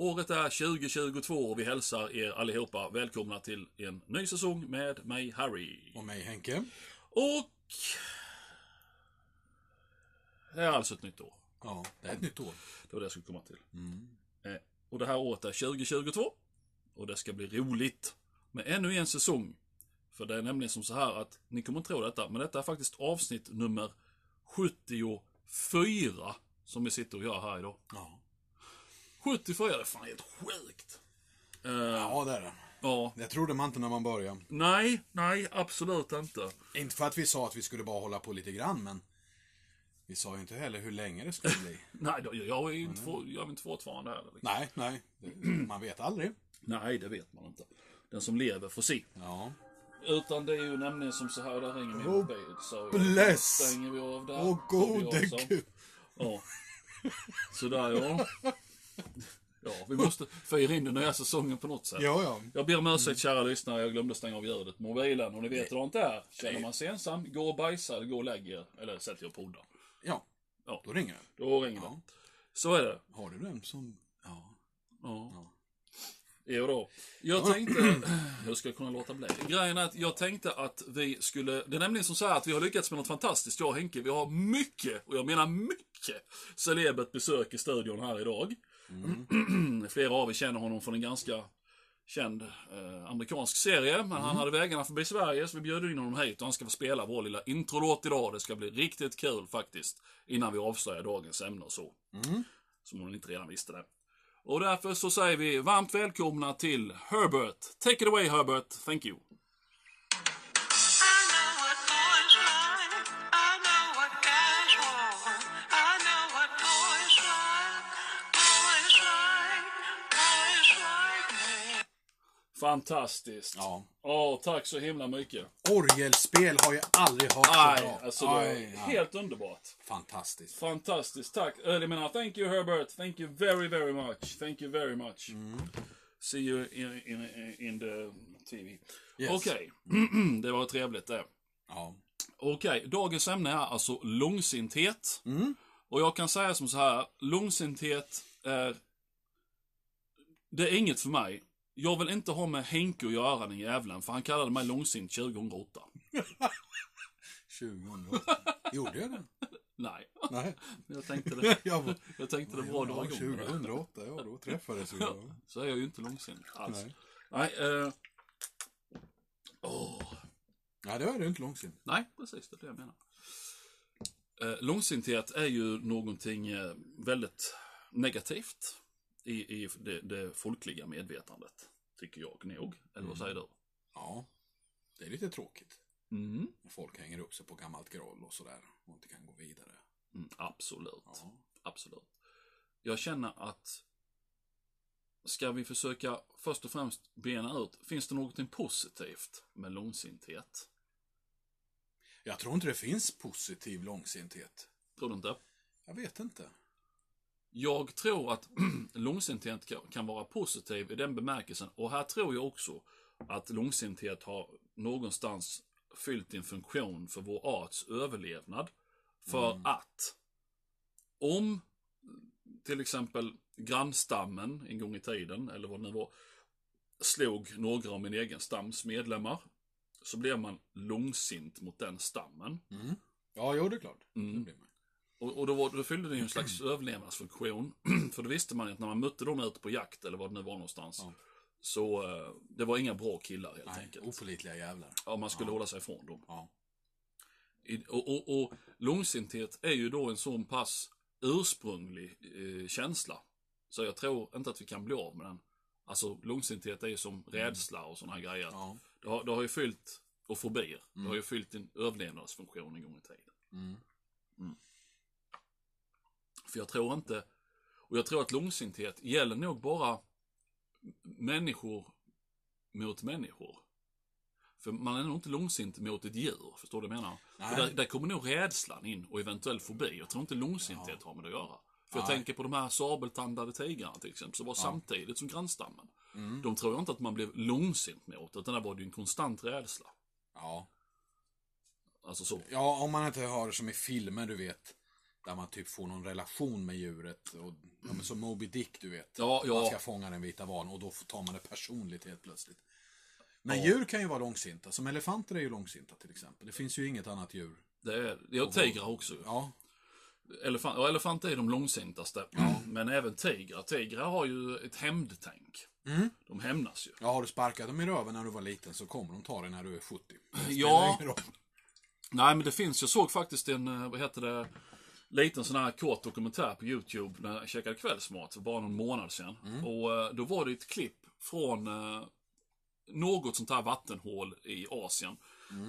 Året är 2022 och vi hälsar er allihopa välkomna till en ny säsong med mig Harry. Och mig Henke. Och... Det är alltså ett nytt år. Ja, det är ett nytt år. Det var det jag skulle komma till. Mm. Eh, Och det här året är 2022. Och det ska bli roligt med ännu en säsong. För det är nämligen som så här att, ni kommer inte tro detta, men detta är faktiskt avsnitt nummer 74 som vi sitter och gör här idag. Ja. 74, det är fan helt sjukt. Eh, ja, det är det. ja. Det trodde man inte när man började. Nej, nej, absolut inte. Inte för att vi sa att vi skulle bara hålla på lite grann, men vi sa ju inte heller hur länge det skulle bli. Nej, då- jag är ju inte, jag är inte fortfarande här. Liksom. nej, nej. Det, man vet aldrig. Nej, det vet man inte. Den som lever får se. Ja. Utan det är ju nämligen som så här, där ringer min Oh, mobil. Så bless! stänger vi av där. Åh Så vi gode gud. Ja. Ja. Ja, vi måste fira in den nya säsongen på något sätt. Ja, ja. Jag ber om ursäkt kära lyssnare, jag glömde stänga av ljudet på mobilen. Och ni vet hur det inte är. Känner man sig ensam, gå och bajsa, eller gå och lägg er. Eller sätt er och podda. Ja. Ja. Då ringer den. Då ringer Ja. det. Så är det. Har du den som... Ja. Ja. Ja. Jo då. Jag tänkte, hur ska jag kunna låta bli? Grejen är att jag tänkte att vi skulle, det är nämligen som så här att vi har lyckats med något fantastiskt, jag och Henke. Vi har mycket, och jag menar mycket, celebert besök i studion här idag. Flera av er känner honom från en ganska känd eh, amerikansk serie, men han hade vägarna förbi Sverige, så vi bjöd in honom hit och han ska få spela vår lilla introlåt idag. Det ska bli riktigt kul faktiskt, innan vi avslöjar dagens ämne och så. Som hon inte redan visste det. Och därför så säger vi varmt välkomna till Herbert. Take it away Herbert, thank you. Fantastiskt. Ja. Åh, tack så himla mycket. Orgelspel har jag aldrig hört så Aj, bra. alltså det Aj, var aj. helt underbart. Fantastiskt. Fantastiskt, tack. Jag menar, thank you Herbert. Thank you very, very much. Thank you very much. See you in, in, in the TV. Yes. Okej, det var trevligt det. Ja. Okej, dagens ämne är alltså långsinthet. Mm. Och jag kan säga som så här, långsinthet är... Det är inget för mig. Jag vill inte ha med Henke att göra den jävlen, för han kallade mig långsint 2008. 2008. Gjorde jag det? Nej, Nej. jag tänkte det, Jag jag tänkte det bra med det. 2008, ja då träffades vi. Ja. Så är jag ju inte långsint alls. Nej. Nej, eh... Åh. Nej, det är du inte långsint. Nej, precis. Det är det jag menar. Eh, långsinthet är ju någonting eh, väldigt negativt i, i det, det folkliga medvetandet. Tycker jag nog. Eller vad säger du? Ja. Det är lite tråkigt. Mm. Folk hänger upp sig på gammalt groll och sådär och inte kan gå vidare. Mm, absolut. Ja. Absolut. Jag känner att ska vi försöka först och främst bena ut, finns det någonting positivt med långsinthet? Jag tror inte det finns positiv långsinthet. Tror du inte? Jag vet inte. Jag tror att långsinthet kan- vara positiv i den bemärkelsen. Och här tror jag också att långsinthet har någonstans fyllt en funktion för vår arts överlevnad. För att om till exempel grannstammen en gång i tiden, eller vad det nu var, slog några av min egen stams medlemmar, så blev man långsint mot den stammen. Ja, jo, det är klart. Mm. Det. Och, och då, var, då fyllde det ju en slags överlevnadsfunktion. För då visste man ju att när man mötte dem ute på jakt eller vad det nu var någonstans. Ja. Så eh, det var inga bra killar helt Nej, enkelt. opålitliga jävlar. Ja, man skulle hålla sig ifrån dem. Ja. I, och, och, och långsinthet är ju då en sån pass ursprunglig eh, känsla. Så jag tror inte att vi kan bli av med den. Alltså långsinthet är ju som rädsla och såna här grejer. Mm. Ja. Det, har, det har ju fyllt, och fobier, det har ju fyllt en överlevnadsfunktion en gång i tiden. Mm. För jag tror inte, och jag tror att långsinthet gäller nog bara människor mot människor. För man är nog inte långsint mot ett djur, förstår du vad jag menar? Nej. För där, där kommer nog rädslan in och eventuell fobi. Jag tror inte långsinthet har med det att göra. För jag Nej. tänker på de här sabeltandade tigrarna till exempel, som var samtidigt som grannstammen. Mm. De tror jag inte att man blev långsint mot, utan där var det ju en konstant rädsla. Ja. Alltså så. Ja, om man inte har det som i filmer, du vet. Där man typ får någon relation med djuret. Och, ja, men som Moby Dick, du vet. Ja, ja. Man ska fånga den vita valen och då tar man det personligt helt plötsligt. Men djur kan ju vara långsinta. Som elefanter är ju långsinta till exempel. Det finns ju inget annat djur. Det är, ja, tigrar också. Ja, Elefant, ja, elefanter är de långsintaste. Men även tigrar. Tigrar har ju ett hämndtänk. Mm. De hämnas ju. ja har du sparkat dem i röven när du var liten så kommer de ta dig när du är 70. Det spelar Ja. Nej, men det finns. Jag såg faktiskt en, eh, vad heter det, liten sån här kort dokumentär på YouTube när jag käkade kvällsmat för bara någon månad sedan. Och eh, då var det ett klipp från eh, något sånt här vattenhål i Asien.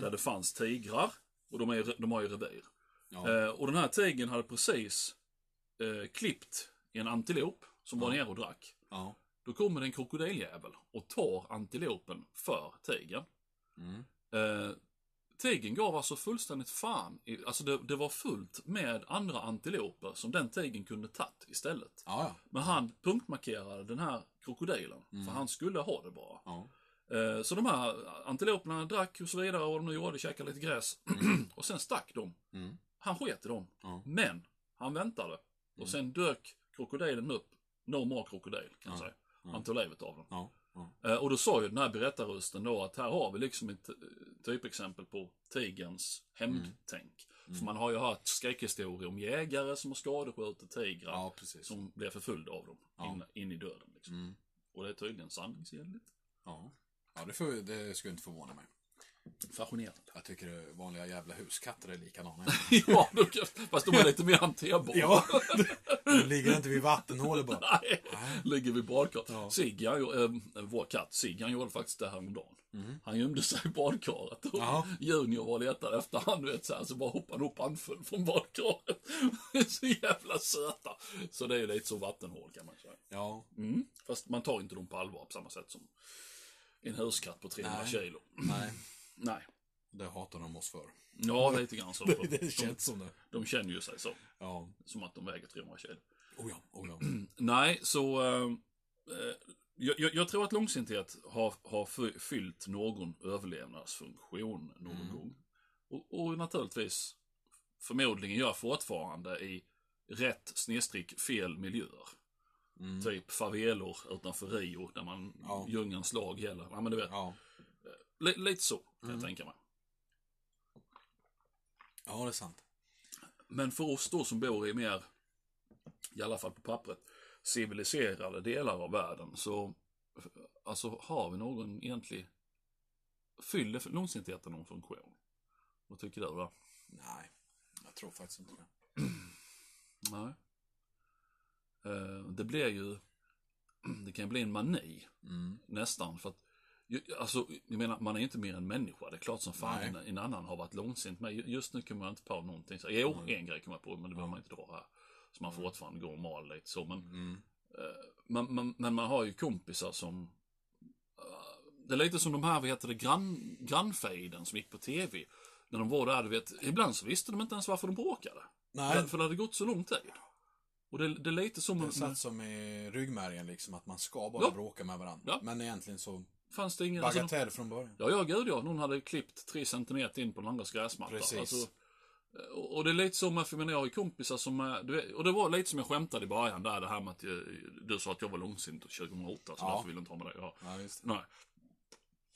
Där det fanns tigrar. Och de, är, de har ju revir. Ja. Eh, och den här tigern hade precis eh, klippt en antilop som var nere och drack. Ja. Då kommer det en krokodiljävel och tar antilopen för tigern. Mm. Tigern gav alltså fullständigt fan i, alltså det, det var fullt med andra antiloper som den tigern kunde tagit istället. Ja, ja. Men han punktmarkerade den här krokodilen, för han skulle ha det bara. ja. Eh, så de här antiloperna drack och så vidare och de nu gjorde, käkade lite gräs. och sen stack de. Mm. Han sket i dem. Ja. Men, han väntade. Och sen dök krokodilen upp. No more krokodil, kan jag säga. Han tog livet av den. Ja. Ja. Eh, Och då sa ju den här berättarrösten då att här har vi liksom ett eh, typexempel på tigerns hämndtänk. Mm. För man har ju hört skräckhistorier om jägare som har skadeskjutit tigrar ja, som blev förföljda av dem in, in i döden. Liksom. Mm. Och det är tydligen sanningsenligt. Ja, ja det, för, det skulle inte förvåna mig. Fascinerande. Jag tycker vanliga jävla huskatter är likadana. ja, då kan, fast de är lite mer hanterbara. ja, de ligger inte vid vattenhålet bara. Nej, ligger vid badkaret. Ja. Gjorde- eh, vår katt, Sigge, han gjorde faktiskt det här om dagen. Han gömde sig i badkaret och. Ja. Junior var och letade efter han, vet så, här, så bara hoppade han upp handfull från badkaret. så jävla söta. Så det är ju lite så vattenhål kan man säga. Ja, Mm. Fast man tar inte dem på allvar på samma sätt som en huskatt på 300 Nej. kilo. nej. Nej. Det hatar de oss för. Ja, lite grann så. Det, det de, känns som det. de känner ju sig så. Ja. Som att de väger 300 kilo. Oh ja, oh ja. Nej, så... eh, eh, jag, jag, tror att långsinthet har, har fy- fyllt någon överlevnadsfunktion någon gång. Och, och naturligtvis förmodligen gör fortfarande i rätt snedstrick fel miljöer. Mm. Typ favelor utanför Rio där man Ja. djungelns lag gäller. Ja, men du vet, Ja. Li, lite så kan Mm. jag tänka mig. ja, det är sant. Men för oss då som bor i mer, i alla fall på pappret, civiliserade delar av världen så alltså har vi någon egentlig, fyller långsintigheten någon funktion? Vad tycker du då? Nej, jag tror faktiskt inte det. Nej. Eh, Det blir ju, det kan bli en mani Mm. nästan för att ju- Alltså, jag menar, man är ju inte mer än människa. Det är klart som fan en, en annan har varit långsint. Men ju- just nu kommer jag inte på någonting. Så, jo, en grej kommer jag på, men det behöver man inte dra här. Så man fortfarande går och mal lite så. Men, Mm. men, men, men man har ju kompisar som... eh, Det är lite som de här, vad heter det, grann, grannfejden som gick på tv. När de var där, du vet, ibland så visste de inte ens varför de bråkade. Nej, För det hade gått så lång tid. Och det, det är lite som... det satt som i ryggmärgen liksom att man ska bara Ja. bråka med varandra. Ja. Men egentligen så fanns det ingen... Alltså, bagatell från början. Ja, ja, gud ja. Någon hade klippt tre centimeter in på den andras gräsmatta. Precis. Alltså, och det är lite som, att- för jag har ju kompisar som är, och det var lite som jag skämtade i början där, det här med att jag, du sa att jag var långsint 2008, så Ja. därför ville jag inte ha med det. Ja. Ja. Nej.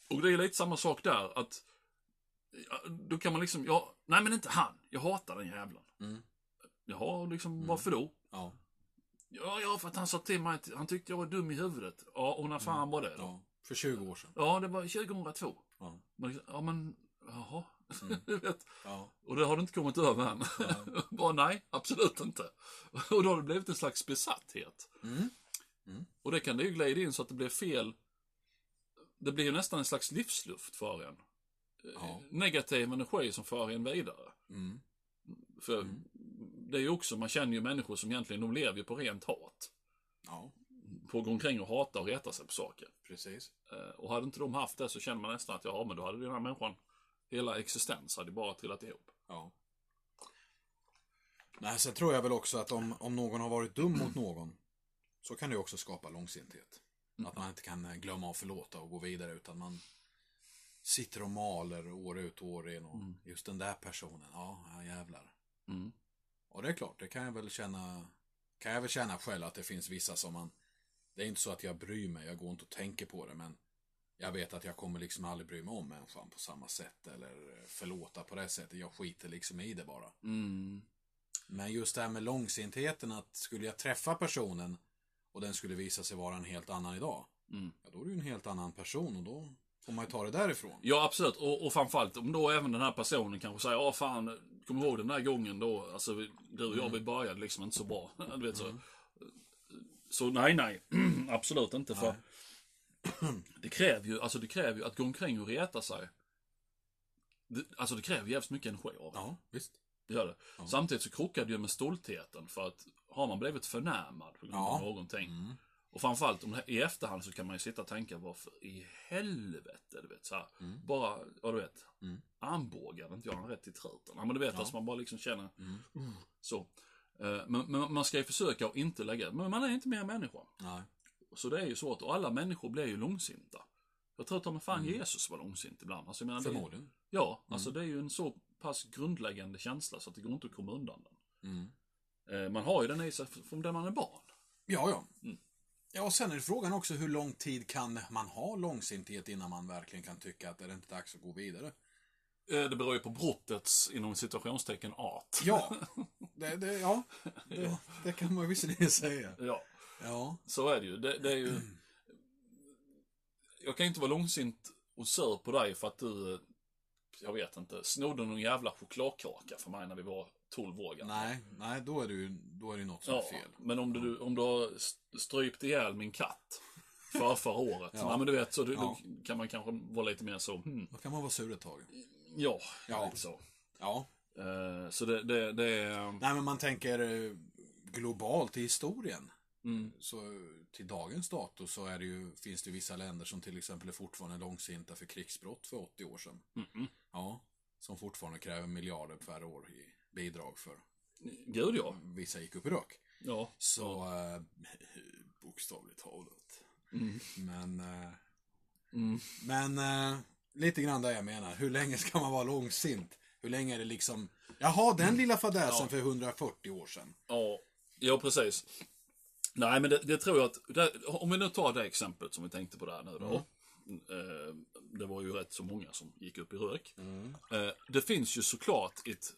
Och det är lite samma sak där, att då kan man liksom, ja, nej men inte han, jag hatar den jävlen. Mm. Jaha, liksom, varför då? Ja, Ja, ja, för att han sa till mig att han tyckte jag var dum i huvudet. Ja, och när fan var det då? Mm. ja. För 20 år sedan. Ja, det var 2002. Ja. Men, liksom, ja, men, jaha. Mm. du vet. Ja. Och det har du inte kommit över än. Bara nej, absolut inte. Och då har det blivit en slags besatthet. Mm. Och det kan det ju glida in så att det blir fel. Det blir ju nästan en slags livsluft för en. Ja. Negativ energi som för en vidare. Mm. För det är ju också, man känner ju människor som egentligen, de lever ju på rent hat. Ja, Att gå omkring och hata och reta sig på saker. precis. Eh, Och hade inte de haft det så känner man nästan att ja, men då hade den här människan, hela existens hade bara trillat ihop. Ja. Nej, sen tror jag väl också att om, om någon har varit dum mot någon så kan det också skapa långsinthet. Att man inte kan eh, glömma och förlåta och gå vidare utan man sitter och maler år ut och år in och just den där personen, ja, ja jävlar. Mm. Och det är klart, det kan jag väl känna, kan jag väl känna själv att det finns vissa som man, det är inte så att jag bryr mig, jag går inte och tänker på det, men jag vet att jag kommer liksom aldrig bry mig om människan på samma sätt eller förlåta på det sättet. Jag skiter liksom i det bara. Mm. Men just det här med långsintheten, att skulle jag träffa personen och den skulle visa sig vara en helt annan idag, Mm. ja då är ju en helt annan person och då får man ju ta det därifrån. Ja, absolut. Och, och framförallt om då även den här personen kanske säger, ja fan, kommer du ihåg den där gången då, alltså du och jag, vi började liksom inte så bra. Du vet så. Så nej, nej. absolut inte. För det kräver ju, alltså det kräver ju att gå omkring och reta sig. Det, alltså det kräver jävligt mycket energi av. Ja, visst. Det gör det. Samtidigt så krockar det ju med stoltheten. För att har man blivit förnärmad på grund av Ja. någonting. Och framförallt om i efterhand så kan man ju sitta och tänka varför i helvete, du vet så här, Bara, ja du vet, armbågade inte jag han rätt i truten? Ja men du vet, alltså man bara liksom känner, "Uh", så. Eh, Men, men man ska ju försöka att inte lägga, men man är inte mer människa. Nej. Så det är ju svårt, och alla människor blir ju långsinta. Jag tror att med fan Jesus var långsint ibland. Alltså, menar, det är Förmodligen. Ja, alltså det är ju en så pass grundläggande känsla så att det går inte att komma undan den. Mm. Eh, Man har ju den i sig från det man är barn. Ja, ja. Mm. Ja, och sen är frågan också hur lång tid kan man ha långsinthet innan man verkligen kan tycka att det är inte dags att gå vidare? Eh, Det beror ju på brottets, inom situationstecken, art. Ja, det, det, ja, det, det kan man visserligen säga. Ja, Ja, så är det ju. Det, det är ju... Jag kan inte vara långsint och sur på dig för att du, eh, jag vet inte, snodde någon jävla chokladkaka för mig när vi var 12 år gamla. nej, nej, då är det ju då är det något som är Ja, fel. men om du, om du har st- strypt ihjäl min katt för förra året. Ja. Ja. men du vet, så du, Ja. då kan man kanske vara lite mer så, hmm, Då kan man vara sur ett tag. Ja, Ja. lite så. Ja. Eh, så det, det, det är... Nej, men man tänker eh, globalt i historien. Mm, Så till dagens dato så är det ju, finns det vissa länder som till exempel är fortfarande långsinta för krigsbrott för 80 år sedan. mm, Ja. Som fortfarande kräver miljarder per år i bidrag för Gud ja. vissa gick upp i rök. Ja. Så eh, bokstavligt talat. Mm. Men, eh, Mm. men eh, lite grann det jag menar. Hur länge ska man vara långsint? Hur länge är det liksom, jaha den lilla fadäsen Ja. för 140 år sedan. Ja, ja precis. Nej, men det, det tror jag att, det, om vi nu tar det exemplet som vi tänkte på där nu då. Eh, det var ju rätt så många som gick upp i rök. Eh, det finns ju såklart ett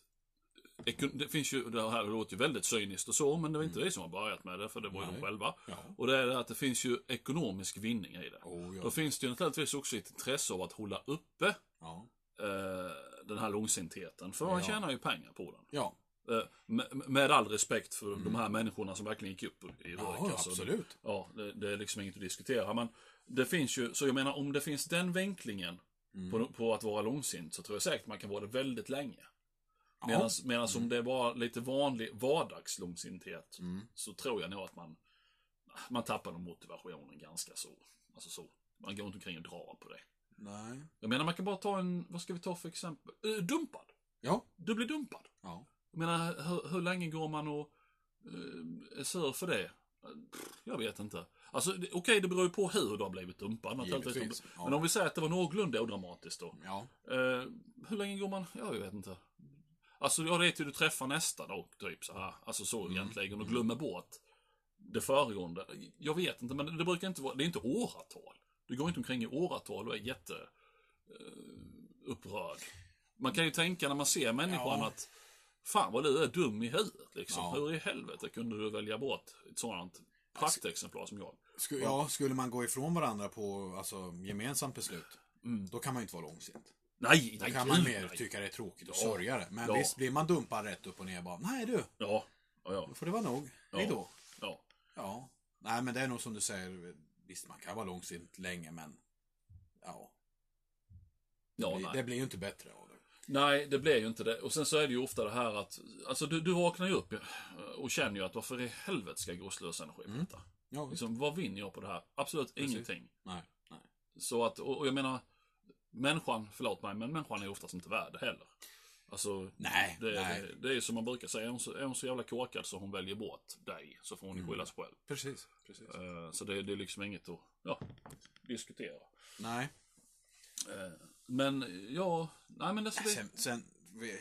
det finns ju, det här låter ju väldigt cyniskt och så, men det var inte vi som har börjat med det, för det var ju de själva. Ja. Och det är det att det finns ju ekonomisk vinning i det. Oh, ja. Då finns det ju naturligtvis också ett intresse av att hålla uppe Ja. eh, den här långsintheten, för man Ja. tjänar ju pengar på den. Ja, Eh, med, med all respekt för de här människorna som verkligen gick upp i rök. ja alltså. absolut. Ja, det, det är liksom inget att diskutera. Men det finns ju, så jag menar om det finns den vinklingen Mm. på, på att vara långsint så tror jag säkert man kan vara det väldigt länge. Ja. Medan, medan om det var lite vanlig vardagslångsinthet Mm. så tror jag nog att man, man tappar nog motivationen ganska så. Alltså så. Man går inte omkring och drar på det. Nej. Jag menar man kan bara ta en, vad ska vi ta för exempel? Eh, dumpad. Ja. Du blir dumpad. Ja. Jag menar, hur, hur länge går man och uh, är sur för det? Jag vet inte. Alltså, okej, det beror ju på hur du har blivit dumpad. Givetvis, ja. Men om vi säger att det var någorlunda odramatiskt då. Ja. Eh, hur länge går man? Ja, jag vet inte. Alltså, jag vet ju du träffar nästa då, typ så här. Alltså så Mm. egentligen, och glömmer bort det föregående. Jag vet inte, men det brukar inte vara, det är inte åratal. Du går inte omkring i åratal och är jätte eh, upprörd. Man kan ju tänka när man ser människan Ja. att Fan vad du är dum i huvudet liksom. Ja. Hur i helvete kunde du välja bort ett sådant praktexemplar som jag? Sku, ja, skulle man gå ifrån varandra på alltså, gemensamt beslut, Mm. då kan man ju inte vara långsint. Nej, Då nej, kan man gud, mer nej. tycka det är tråkigt och Ja. sörja det. Men Ja. visst, blir man dumpad rätt upp och ner bara, nej du, Ja, ja, ja. då får det vara nog. Ja. Hej då. ja. Ja. Nej, men det är nog som du säger, visst man kan vara långsint länge, men ja. ja det, nej. det blir ju inte bättre av det. Nej, det blir ju inte det. Och sen så är det ju ofta det här att, alltså du, du vaknar ju upp och känner ju att varför i helvete ska jag gå och slösa energi på detta? Ja. Liksom, vad vinner jag på det här? Absolut Precis. ingenting. Nej, nej. Så att, och, och jag menar, människan, förlåt mig, men människan är oftast inte värd det heller. Alltså, Nej, det, nej. Det, det är som man brukar säga, är hon, så, är hon så jävla korkad så hon väljer bort dig, så får hon Mm. skylla sig själv. Precis, precis. Eh, så det, det är liksom inget att, ja, diskutera. Nej. Eh, men, ja, nej men alltså det... Sen, sen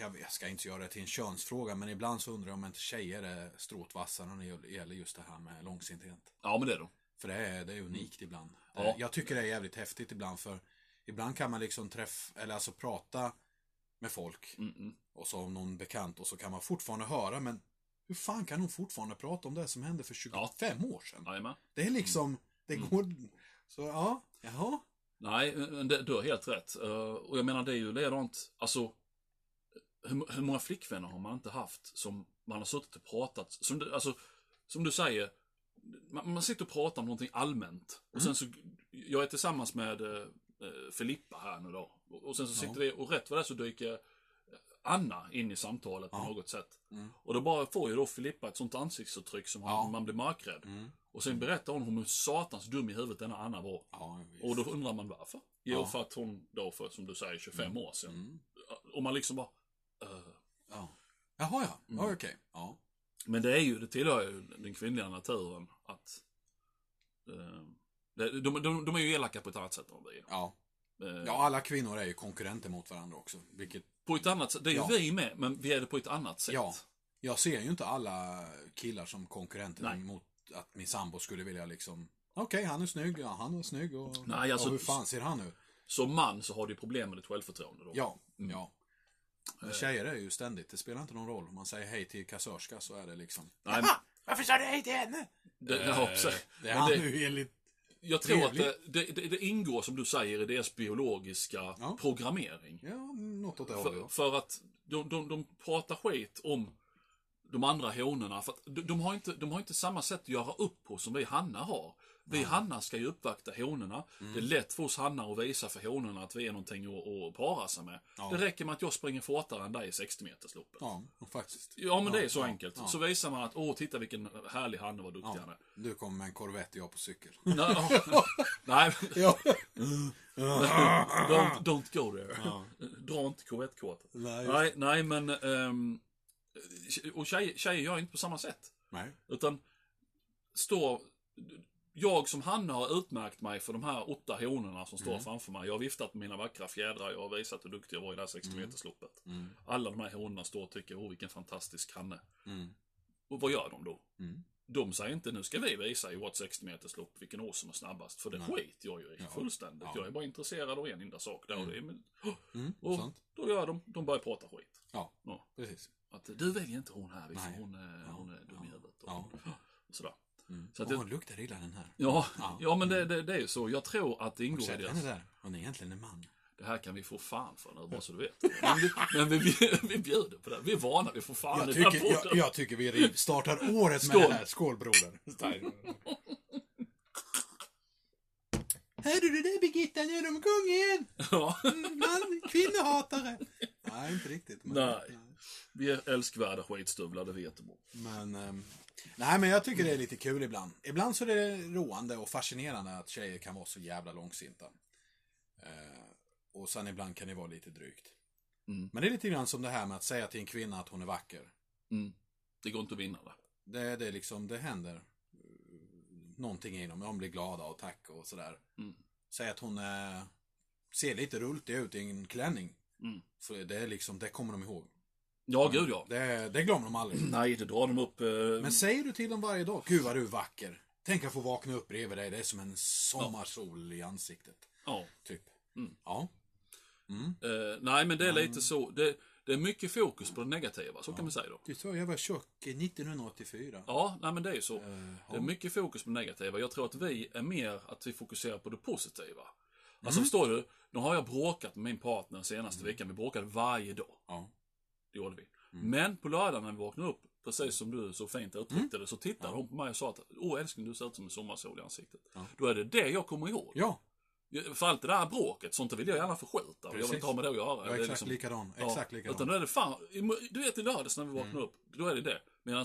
jag, jag ska inte göra det till en könsfråga, men ibland så undrar jag om inte tjejer är stråt vassare när det gäller just det här med långsinthet. Ja, men det är de. För det är, det är unikt ibland. Ja. Jag tycker det är jävligt häftigt ibland, för ibland kan man liksom träffa, eller alltså prata med folk, Mm-mm. och så om någon bekant, och så kan man fortfarande höra, men hur fan kan hon fortfarande prata om det som hände för 25 år sedan? Jajamän. Det är liksom, det Mm. går, så ja, jaha. Nej, det, du har helt rätt. Eh, och jag menar, det är ju likadant, alltså, hur, hur många flickvänner har man inte haft som man har suttit och pratat, som, du- alltså, som du säger, man, man sitter och pratar om någonting allmänt. Och sen så, jag är tillsammans med eh, eh, Filippa här nu då. Och, sen så sitter vi, och rätt vad det är så dyker Anna in i samtalet på något sätt. Mm. Och då bara får ju då Filippa ett sånt ansiktsuttryck som Ja. man, blir mörkrädd. Mm. Och sen berättar hon hur satans dum i huvudet denna Anna var. Ja. Och då undrar man varför? Jo, Ja. för att hon då för, som du säger, 25 år sedan. Mm. Och man liksom bara... eh. Ja. Jaha, ja. Mm. okej. Ja. Men det är ju, det tillhör ju den kvinnliga naturen att... eh, det- de, de, de är ju elaka på ett annat sätt vi är. Ja. Eh, ja, alla kvinnor är ju konkurrenter mot varandra också. Vilket, På ett annat sätt. Det är ju Ja. vi med, men vi är det på ett annat sätt. ja. Jag ser ju inte alla killar som konkurrenter Nej. mot att min sambo skulle vilja liksom Okej, han är snygg, ja han är snygg och, Nej, alltså- och hur fan ser han ut? Som man så har du problem med ditt självförtroende då. Ja, Mm. ja. Men tjejer är ju ständigt, det spelar inte någon roll. Om man säger hej till kassörska så är det liksom Nej, "Jaha, varför sa du hej till henne? det, precis. Eh, det är Men han det- nu enligt... Jag tror att det, det, det, ingår, som du säger, i deras biologiska Ja. programmering. Ja, något åt det. För, ja. för att de, de, de pratar skit om de andra honorna. För de, de, har inte, de har inte samma sätt att göra upp på som vi hannar har. Vi hannar ska ju uppvakta honorna. Mm. Det är lätt för oss hannar att visa för honorna att vi är någonting att, att para sig med. Ja. Det räcker med att jag springer fortare än dig i 60-metersloppet. Ja. Ja, faktiskt. men det är Ja, så ja, enkelt. ja. Så visar man att, åh, titta vilken härlig hanne, vad duktig Ja. han är. Du kommer med en Corvette, jag på cykel. Nej, ja. don't, don't go there. Dra inte Corvette-kortet. Nej. Nej, nej, men... ehm, och tjejer, tjejer gör inte på samma sätt. Nej. Utan står... Jag som Hanna har utmärkt mig för de här åtta honorna som står Mm. framför mig. Jag har viftat med mina vackra fjädrar. Jag har visat hur duktig jag var i det här 60-metersloppet. Mm. Alla de här honorna står och tycker, åh vilken fantastisk hanne. Mm. Och vad gör de då? Mm. De säger inte, nu ska vi visa i vårt 60-meterslopp vilken år som är snabbast. För det Nej. skiter jag ju i Ja. fullständigt. Ja. Jag är bara intresserad av en enda sak. Där, och är, men, Mm. och Sant. då gör de, de börjar prata skit. Ja, Ja. precis. Att du väljer inte hon här, liksom. Hon, är, hon är dum i huvudet. Och, och sådär. Mm. Så att Åh, det- luktar illa den här. Ja, Ja. ja men det, det, det är ju så. Jag tror att det du ingår i sett deras... där? Hon är egentligen en man. Det här kan vi få fan för nu, bara så du vet. Men vi, men vi, vi, vi bjuder på det. Vi är vana, vi får fan Jag i tycker, jag, podden. jag tycker vi startar året Skål. med det här. Skål broder. Hörde du det Birgitta? Nu är de igång igen! Ja, Man, kvinnohatare! Nej, inte riktigt. Men, Nej. vi är älskvärda skitstövlar, det vet om. Men, ehm, nej, men jag tycker det är lite kul ibland. Ibland så är det roande och fascinerande att tjejer kan vara så jävla långsinta. Eh, och sen ibland kan det vara lite drygt. Mm. Men det är lite grann som det här med att säga till en kvinna att hon är vacker. Mm. Det går inte att vinna det. Det, det är liksom, det händer någonting i dem. De blir glada och tack och sådär. Mm. Säg att hon eh, ser lite rultig ut i en klänning. Mm. För det är liksom, det kommer de ihåg. Ja, gud ja. Det, det glömmer de aldrig. Nej, det drar de upp. Eh, Men säger du till dem varje dag, gud vad du är vacker. Tänk att få vakna upp bredvid dig, det är som en sommarsol i ansiktet. ja. Typ. Mm. Ja. Mm. Eh, nej, men det är lite så. Det, det är mycket fokus på det negativa, så kan man säga då. Du sa jag var tjock 1984. Ja, nej men det är ju så. Eh, Det är ja. mycket fokus på det negativa. Jag tror att vi är mer att vi fokuserar på det positiva. Mm. Alltså förstår du? Nu har jag bråkat med min partner senaste veckan. Vi bråkade varje dag. Ja. Det gjorde vi. Mm. Men på lördagen när vi vaknade upp, precis som du så fint uttryckte det, så tittade Ja. hon på mig och sa att Åh älskling, du ser ut som en sommarsol i ansiktet. Ja. Då är det det jag kommer ihåg. Ja, För allt det där bråket, sånt vill jag gärna av. Jag vill inte ha med det att göra. är exakt liksom- likadan. Ja, Exakt likadan. Utan då är det fan, du vet i lördags när vi vaknade upp, då är det det. Medan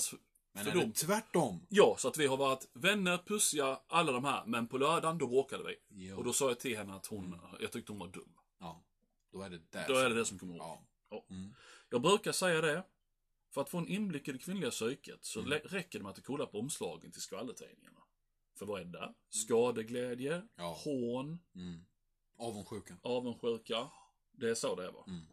Men är det tvärtom? ja, så att vi har varit vänner, pussiga, alla de här. Men på lördagen, då bråkade vi. Jo. Och då sa jag till henne att hon, jag tyckte hon var dum. Ja. Då är det där. Då är det det som kommer ihåg. Ja. Ja. Mm. Jag brukar säga det. För att få en inblick i det kvinnliga psyket så Mm. räcker det med att du kollar på omslagen till skvallertidningarna. För vad är det där? Skadeglädje, Ja. hån, Mm. Avundsjuka. avundsjuka. Det är så det är va. Mm.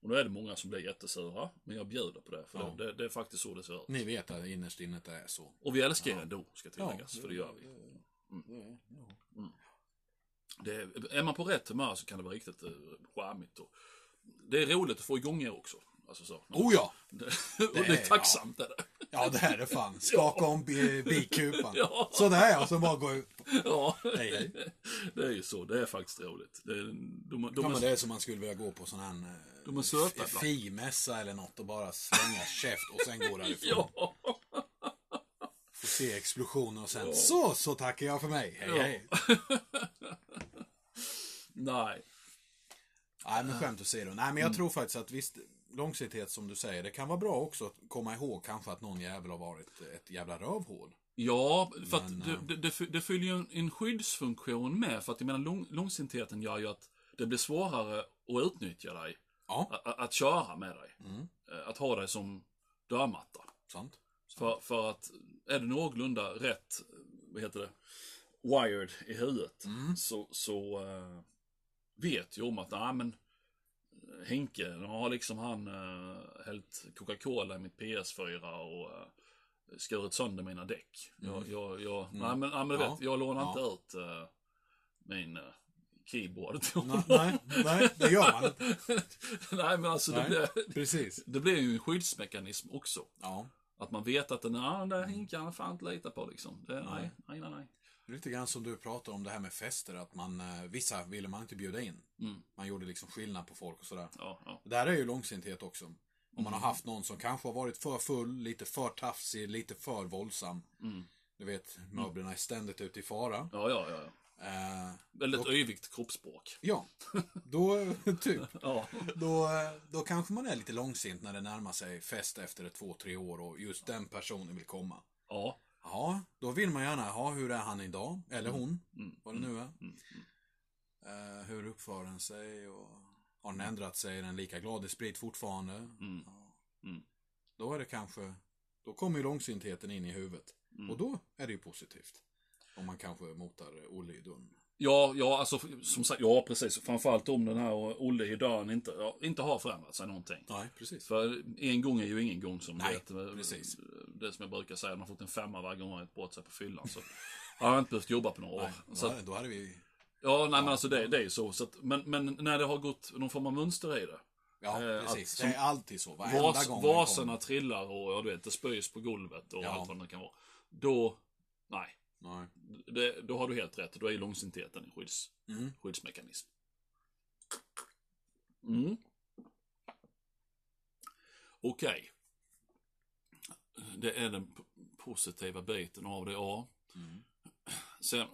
Och då är det många som blir jättesura. Men jag bjuder på det. För Ja. det, det, är faktiskt så det ser ut. Ni vet att innerst inne det är så. Och vi älskar er ändå, ska tilläggas. för det gör vi. Mm. Det är, är man på rätt humör så kan det vara riktigt uh, charmigt. Och det är roligt att få igång er också. Alltså så. Oh ja! Det, och det är tacksamt. Är det. Ja, det här är fan. Skaka om bi- bikupan. Ja. Sådär ja, så bara gå ut. Ja, Hej, hej. det är ju så. Det är faktiskt roligt. Det är, de, de, Ja, men är, det är som man skulle vilja gå på sån här eh, De är söta fi-mässa eller något och bara slänga käft och sen gå därifrån. ja, Få se explosionen och sen så, så tackar jag för mig. Hej, Ja. hej. nej. Nej, men skämt åsido. Nej, men Mm. jag tror faktiskt att visst, långsiktighet som du säger, det kan vara bra också att komma ihåg kanske att någon jävel har varit ett jävla rövhål. Ja, för Men, att det, det, det, det fyller ju en, en skyddsfunktion med. För att jag menar, lång, långsintheten gör ju att det blir svårare att utnyttja dig. Ja, Att, att, köra med dig. Mm. Eh, Att ha dig som dörrmatta. sant. För, för att är det någorlunda rätt, vad heter det, wired i huvudet. Mm. Så, så eh, vet ju om att, nej men Henke, nu har liksom han uh, hällt Coca-Cola i mitt PS4 och uh, skurit sönder mina däck. Jag, jag, jag, nej men, nej, men du Mm. Ja. vet, jag lånar Ja. inte ut eh, min uh, keyboard till Nej, honom. nej, nej, det gör man inte. nej men alltså det Nej. blir, Precis. det blir ju en skyddsmekanism också. Ja. Att man vet att den, ah, den där Henke, han fan inte lita på liksom. Det, nej, nej, nej, nej. Lite grann som du pratar om det här med fester, att man, eh, vissa ville man inte bjuda in. Mm. Man gjorde liksom skillnad på folk och sådär. Ja, ja. Det där är ju långsinthet också. Om man Mm. har haft någon som kanske har varit för full, lite för tafsig, lite för våldsam. Mm. Du vet, möblerna är ständigt ute i fara. Ja, ja, ja. Eh, Väldigt yvigt kroppsspråk. ja, då, typ. Ja. Då, eh, då kanske man är lite långsint när det närmar sig fest efter ett, två, tre år och just den personen vill komma. Ja. Ja, då vill man gärna ha hur är han idag? Eller hon, Mm. vad det nu är. Mm. Eh, hur uppför den sig och har den ändrat sig? Är den lika glad i sprit fortfarande? Mm. Ja. Mm. Då är det kanske, då kommer ju långsintheten in i huvudet. Mm. Och då är det ju positivt. Om man kanske motar Olle i dörren. Ja, ja, alltså som sagt, ja precis. Framförallt om den här Olle i dörren inte, ja, inte har förändrat sig någonting. Nej, precis. För en gång är ju ingen gång som Nej, vet. eh, precis. Det som jag brukar säga, man har fått en femma varje gång man har ett brott sig på fyllan. Så har jag inte behövt jobba på några år. Nej, så att, hade, då hade vi, ja, nej men alltså det, det är ju så. så att, men, men när det har gått någon form av mönster i det. ja Eh, precis. att Det är som- alltid så. Varenda Vas, gång vaserna trillar och ja, du vet, det spöjs på golvet och Ja. allt vad det kan vara. Då, nej. Nej. Det, då har du helt rätt. Då är ju långsintheten en skydds, Mm. skyddsmekanism. Mm. Okej. Det är den positiva biten av det, ja. Mm. Sen,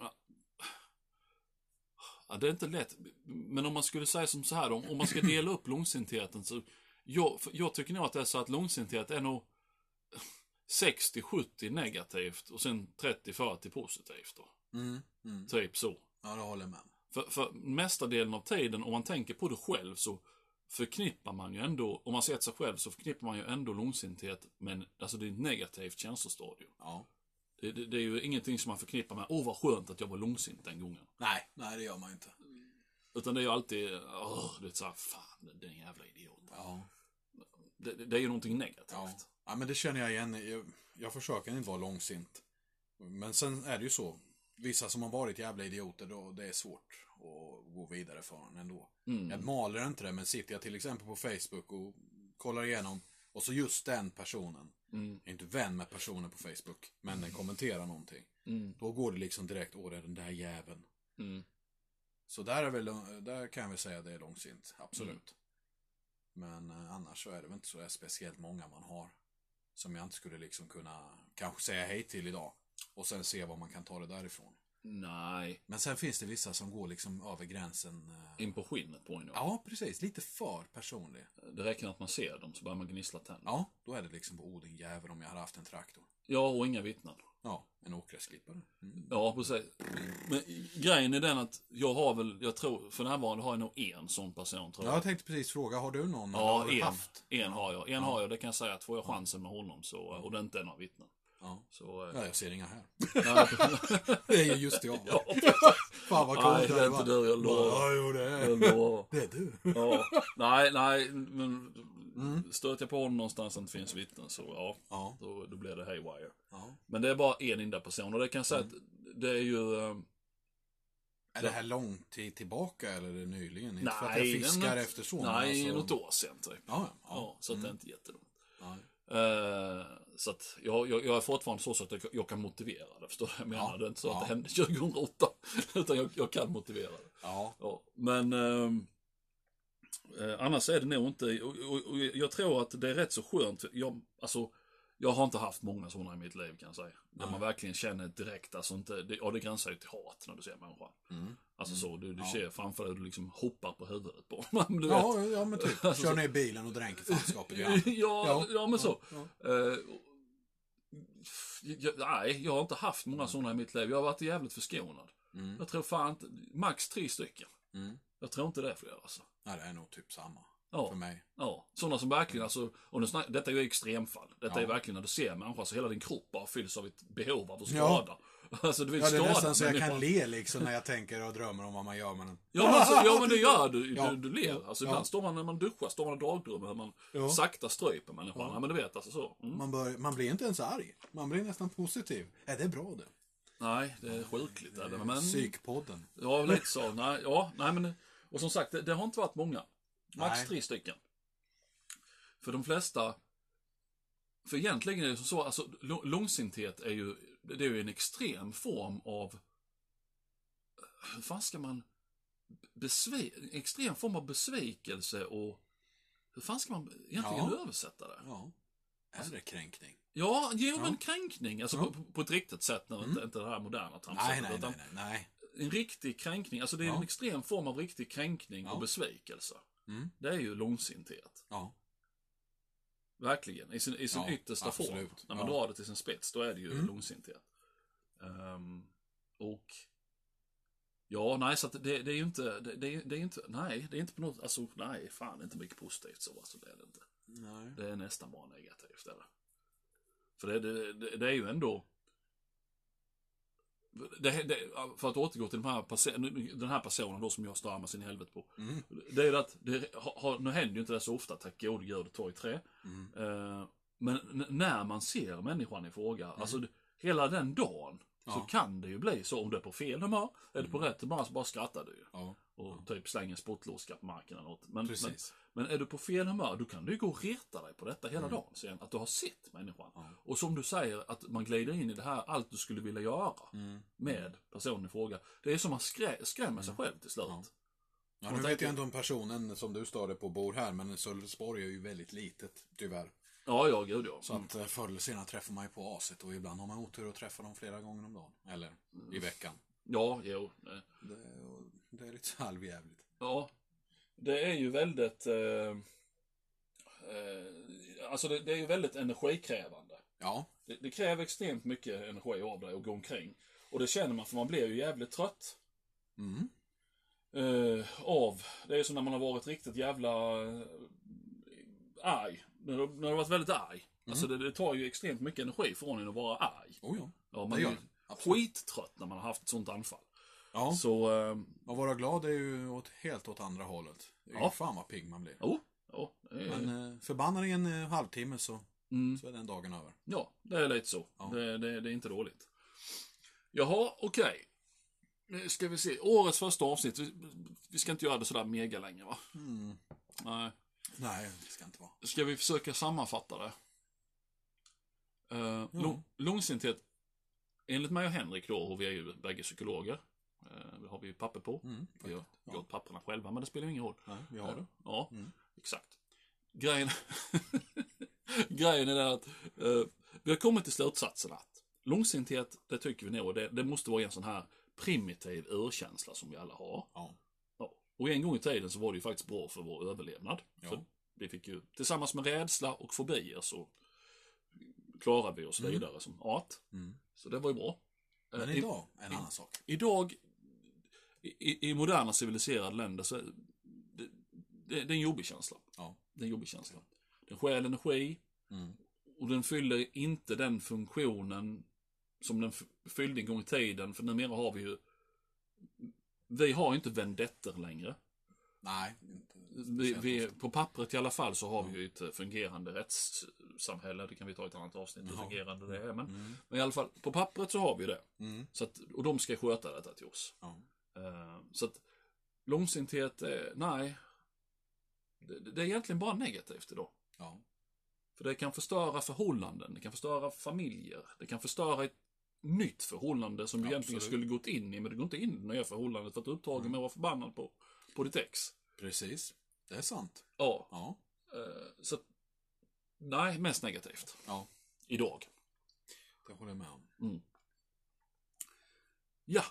ja, det är inte lätt. Men om man skulle säga som så här, om, om man ska dela upp långsintheten så, jag, jag tycker nog att det är så att långsinthet är nog 60-70 negativt och sen 30-40 positivt då. Mm. Mm. Typ så. Ja, det håller jag med. För, för mesta delen av tiden, om man tänker på det själv, så förknippar man ju ändå, om man ser sig själv, så förknippar man ju ändå långsinthet med, alltså det är ett negativt känslostadium. Ja. Det, det, det är ju ingenting som man förknippar med, åh vad skönt att jag var långsint den gången. Nej, nej det gör man inte. Utan det är ju alltid, åh, det är såhär, fan den jävla idioten. Ja. Det, det, det är ju någonting negativt. Ja. Ja, men det känner jag igen. Jag, jag försöker inte vara långsint. Men sen är det ju så. Vissa som har varit jävla idioter, då det är svårt att gå vidare för en ändå. Mm. Jag maler inte det, men sitter jag till exempel på Facebook och kollar igenom och så just den personen, Mm. jag är inte vän med personen på Facebook, men den kommenterar någonting. Mm. Då går det liksom direkt, åh den där jäveln. Mm. Så där, är väl, där kan jag väl säga att det är långsint, absolut. Mm. Men eh, annars så är det väl inte så speciellt många man har. Som jag inte skulle liksom kunna kanske säga hej till idag. Och sen se vad man kan ta det därifrån. Nej, Men sen finns det vissa som går liksom över gränsen. eh, in på skinnet på en då. Ja, precis. Lite för personlig. Det räcker att man ser dem så börjar man gnissla tänder. Ja, då är det liksom på din jävel om jag hade haft en traktor. Ja, och inga vittnen. Ja, en åkgräsklippare. Mm. Ja, precis. Men grejen är den att jag har väl, jag tror, för närvarande har jag nog en sån person tror jag. Jag tänkte precis fråga, har du någon? Ja, har en, haft? en har jag. En har jag, det kan jag säga att får jag chansen med honom så, och det inte är några vittnen. Ja. Så, eh, ja, jag ser inga här. nej. Det är ju just jag. ja, Fan vad coolt Nej, det är inte du, jag lovar. Ja, jo, det är, Jag lovar. det är du. Ja. Nej, nej, men stöter jag på honom någonstans där det inte finns vittnen så ja, Ja. då, då blir det haywire. ja. Men det är bara en enda person och det kan jag säga att det är ju... eh, Är det här lång tid tillbaka eller är det nyligen? Inte Nej, för att jag fiskar den- efter så. Nej, alltså... något år sedan typ. Ja, Ja, ja. så att det är inte jättelångt. Eh, så att jag, jag, jag är fortfarande så, så att jag, jag kan motivera det. Förstår du jag menar? Ja, Det är inte så ja. att det hände 2008. Utan jag, kan motivera det. ja. Ja, men eh, annars är det nog inte, och, och, och jag tror att det är rätt så skönt. Jag, alltså, jag har inte haft många sådana i mitt liv kan jag säga. Där man verkligen känner direkt, alltså inte, det, ja det gränsar ju till hat när du ser människan. Mm. Alltså så, du, du Ja. ser framför dig, du liksom hoppar på huvudet på honom. Du vet. Ja, ja, men typ. Kör ner bilen och dränker fanskapet i hamn. ja, ja, men så. Ja, Eh, jag, nej, jag har inte haft många sådana i mitt liv. Jag har varit jävligt förskonad. Mm. Jag tror fan inte, max tre stycken. Mm. Jag tror inte det är fler alltså. Nej, det är nog typ samma. Ja. För mig. Ja, sådana som verkligen, alltså, och nu snack, detta är ju extremfall. Detta Ja. är verkligen när du ser människan så hela din kropp bara fylls av ett behov av att Ja. skada. Alltså du vill Ja, det är skada nästan så jag kan le liksom när jag tänker och drömmer om vad man gör med den. Ja men, alltså, ja men det gör du, Ja. du, du ler. Alltså Ja. ibland står man när man duschar, står man och dagdrömmer hur man Ja. sakta stryper människan. Ja. Ja. men du vet alltså så. Mm. Man, bör, man blir inte ens arg. Man blir nästan positiv. Är det bra det? Nej, det är sjukligt. Är det. Men, Psykpodden. Ja, lite så. Nej, ja, nej men, och som sagt, det, det har inte varit många. Max Nej. tre stycken. För de flesta, för egentligen är det så, alltså lång- långsinthet är ju, det är ju en extrem form av, hur fan ska man, besvi, en extrem form av besvikelse och, hur fan ska man egentligen Ja. översätta det? Ja. Är det kränkning? Ja, jo Ja. men kränkning, alltså Ja. Mm. på, på ett riktigt sätt, när inte, inte det här moderna tramset. Nej, nej, nej, nej. en riktig kränkning, alltså det är Ja. en extrem form av riktig kränkning och besvikelse. Mm. Det är ju långsinthet. Ja. Verkligen, i sin, i sin Ja, yttersta form. absolut. När man Ja. drar det till sin spets, då är det ju Mm. långsinthet. Ehm, och Ja, nej, så det, det är ju inte, det, det, är- det är inte, nej, det är inte på något, alltså, nej, fan, det är inte mycket positivt så, alltså, det är det inte. Nej. Det är nästan bara negativt, det. För det, det, det, det är ju ändå, det, det, för att återgå till de här, den här personen då som jag stör mig sin helvete på. Mm. Det är att, det, har, nu händer ju inte det så ofta, tack gode gud, tar ju trä. Mm. Eh, men när man ser människan i fråga, alltså det- hela den dagen, så Mm. Ja. kan det ju bli så om du är på fel humör, är du på rätt humör så bara skrattar du ju. Ja. Och typ slänger spottloska på marken eller något. Men, Precis. men är du på fel humör, då kan du ju gå och reta dig på detta hela dagen sen. Att du har sett människan. Mm. Och som du säger, att man glider in i det här, allt du skulle vilja göra Mm. med personen i fråga. Det är som att skrä, skrämmer sig själv till slut. Ja. Nu vet jag inte om personen som du störde på bor här, men Sölvesborg är ju väldigt litet, tyvärr. Ja, ja, gud ja. Så att eh, förr eller senare träffar man ju på aset och ibland har man otur att träffa dem flera gånger om dagen. Eller i veckan. Ja, jo. Det, det är lite halvjävligt. Ja, det är ju väldigt... Eh, eh, alltså det, det är ju väldigt energikrävande. Ja, Det, det kräver extremt mycket energi av dig att gå omkring. Och det känner man för man blir ju jävligt trött. mm. Eh, av, det är som när man har varit riktigt jävla eh, arg. När du, när du har varit väldigt arg. Alltså det, det tar ju extremt mycket energi från en att vara arg. oh ja. Ja, Det man är gör ju det. Absolut. skittrött när man har haft ett sånt anfall. Ja, Så, eh, och vara glad är ju åt, helt åt andra hållet. Ja. Fan vad pigg man blir. jo, ja, det är, Men eh, förbannar i en eh, halvtimme så, mm. så är den dagen över. Ja, det är lite så. Ja. Det, det, det är inte dåligt. Jaha, okej. Nu ska vi se. Årets första avsnitt. Vi, ska inte göra det sådär mega länge, va? Mm. Nej. Nej, det ska inte vara. Ska vi försöka sammanfatta det? Uh, lång, långsinthet. Enligt mig och Henrik då, och vi är ju bägge psykologer. Uh, det har vi ju papper på. Mm, Vi har ja. gjort papperna själva, men det spelar ingen roll. Nej, vi har det. Ja, Mm. exakt. Grejen, grejen är att eh, vi har kommit till slutsatsen att långsinthet, det tycker vi nog, det, det måste vara en sån här primitiv urkänsla som vi alla har. Ja. Ja. Och en gång i tiden så var det ju faktiskt bra för vår överlevnad. Ja. För vi fick ju, tillsammans med rädsla och fobier så klarar vi oss Mm. vidare som art. Mm. Så det var ju bra. Men Eh, i- idag, en annan sak. Idag, i, i moderna civiliserade länder, så det, det, det är en jobbig känsla. Ja. Det är en jobbig känsla. Den stjäl energi Mm. och den fyller inte den funktionen som den fyllde en gång i tiden. För numera har vi ju vi har inte vendetter längre. Nej. Vi, vi, på pappret i alla fall så har vi ju ett fungerande rättssamhälle. Det kan vi ta i ett annat avsnitt hur fungerande det är. Men, Mm. men i alla fall, på pappret så har vi det. Mm. Så att, och de ska sköta detta till oss. Ja. Eh, så att långsinthet, eh, nej. Det, är egentligen bara negativt idag. Ja. För det kan förstöra förhållanden, det kan förstöra familjer, det kan förstöra ett nytt förhållande som du egentligen Absolut. skulle gått in i, men du går inte in i det nya förhållandet för att du är upptagen med att vara förbannad på, på ditt ex. Precis. Det är sant. Ja, Ja. eh, så nej, mest negativt. Ja. Idag. Det håller jag med om. Ja,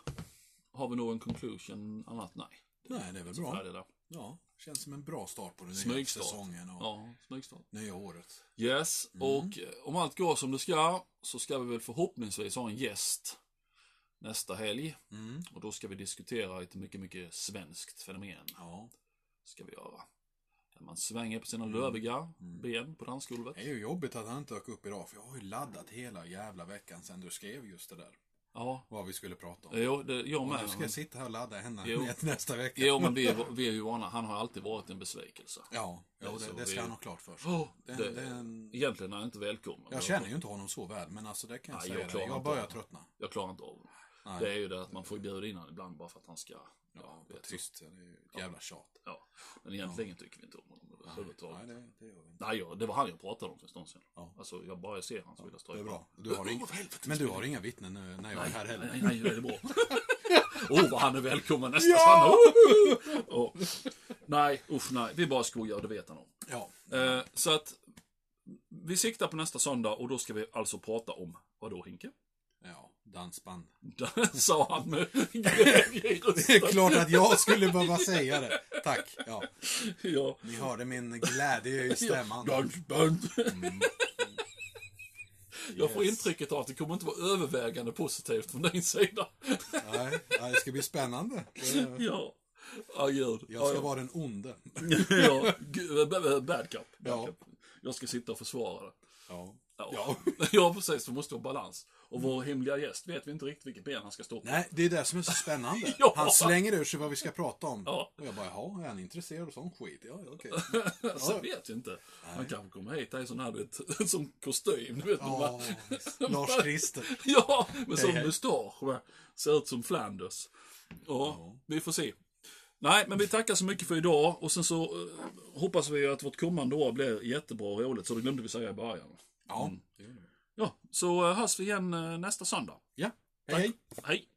har vi någon conclusion annat? Nej. Nej, det är väl bra. Färdig där. Ja. Känns som en bra start på den nya Smygstart. säsongen och Ja, smygstart. nya året. Yes, och eh, om allt går som det ska så ska vi väl förhoppningsvis ha en gäst nästa helg. Mm. Och då ska vi diskutera ett mycket, mycket svenskt fenomen. Ja. Ska vi göra. Där man svänger på sina Mm. löviga ben på dansgolvet. Det är ju jobbigt att han inte dök upp idag, för jag har ju laddat hela jävla veckan sedan du skrev just det där. Ja, Vad vi skulle prata om. jo, det, jag Och med. nu ska jag sitta här och ladda henne Jo. nästa vecka. Jo, men vi är, vi är ju vana. Han har alltid varit en besvikelse. Ja, jo, så det, det ska vi- han ha klart för sig. Oh, det, det, det är en... Egentligen är han inte välkommen. Jag känner ju inte honom så väl, men alltså det kan jag Nej, säga. jag Jag, börjar av tröttna. Jag klarar inte av det. Nej. Det är ju det att man får bjuda in honom ibland bara för att han ska... Ja, Ja, på vet så. tyst. Det är ett jävla tjat. ja. Men egentligen tycker vi inte om honom Nej, överhuvudtaget. det, det gör vi inte. Nej, ja, det var han jag pratade om för en stund sedan. Ja. Alltså, jag bara ser han så vill jag Det stryka är bra. Du har ing... Men du har inga vittnen nu när jag är här heller? Nej, nej, det är bra. Åh, oh, vad han är välkommen nästa Ja! söndag. Oh. Nej, usch nej. Vi bara skojar det vet han om. Ja. Eh, så att vi siktar på nästa söndag och då ska vi alltså prata om, vad då Hinke? Ja, dansband. Sa han med glädje i Det är klart att jag skulle behöva säga det. Tack. Ja, Ja. ni hörde min glädje i stämman. Dansband. Mm. Jag får Yes. intrycket av att det kommer inte vara övervägande positivt från din sida. Nej, det ska bli spännande. Ja. Ja, gud. Jag ska ja, vara den onde. ja. B- b- Bad cup. Bad Ja. cup. Jag ska sitta och försvara det. Ja, Ja. ja precis. Det måste vara balans. Och vår hemliga gäst vet vi inte riktigt vilket ben han ska stå på. Nej, det är det som är så spännande. Ja. Han slänger ur sig vad vi ska prata om. Ja. Och jag bara, jaha, är han intresserad av sån skit? Ja, ja, okej. Så vet jag inte. Han kanske kommer hit i sån här, vet, som kostym. Du vet, Ja, ja. Lars-Christer. ja, med sån mustasch. va. Ser ut som Flanders. Ja, vi får se. Nej, men vi tackar så mycket för idag och sen så eh, hoppas vi att vårt kommande år blir jättebra och roligt, så det glömde vi säga i början. Ja, det. Ja, så hörs vi igen eh, nästa söndag. Ja, hej hej. Hej!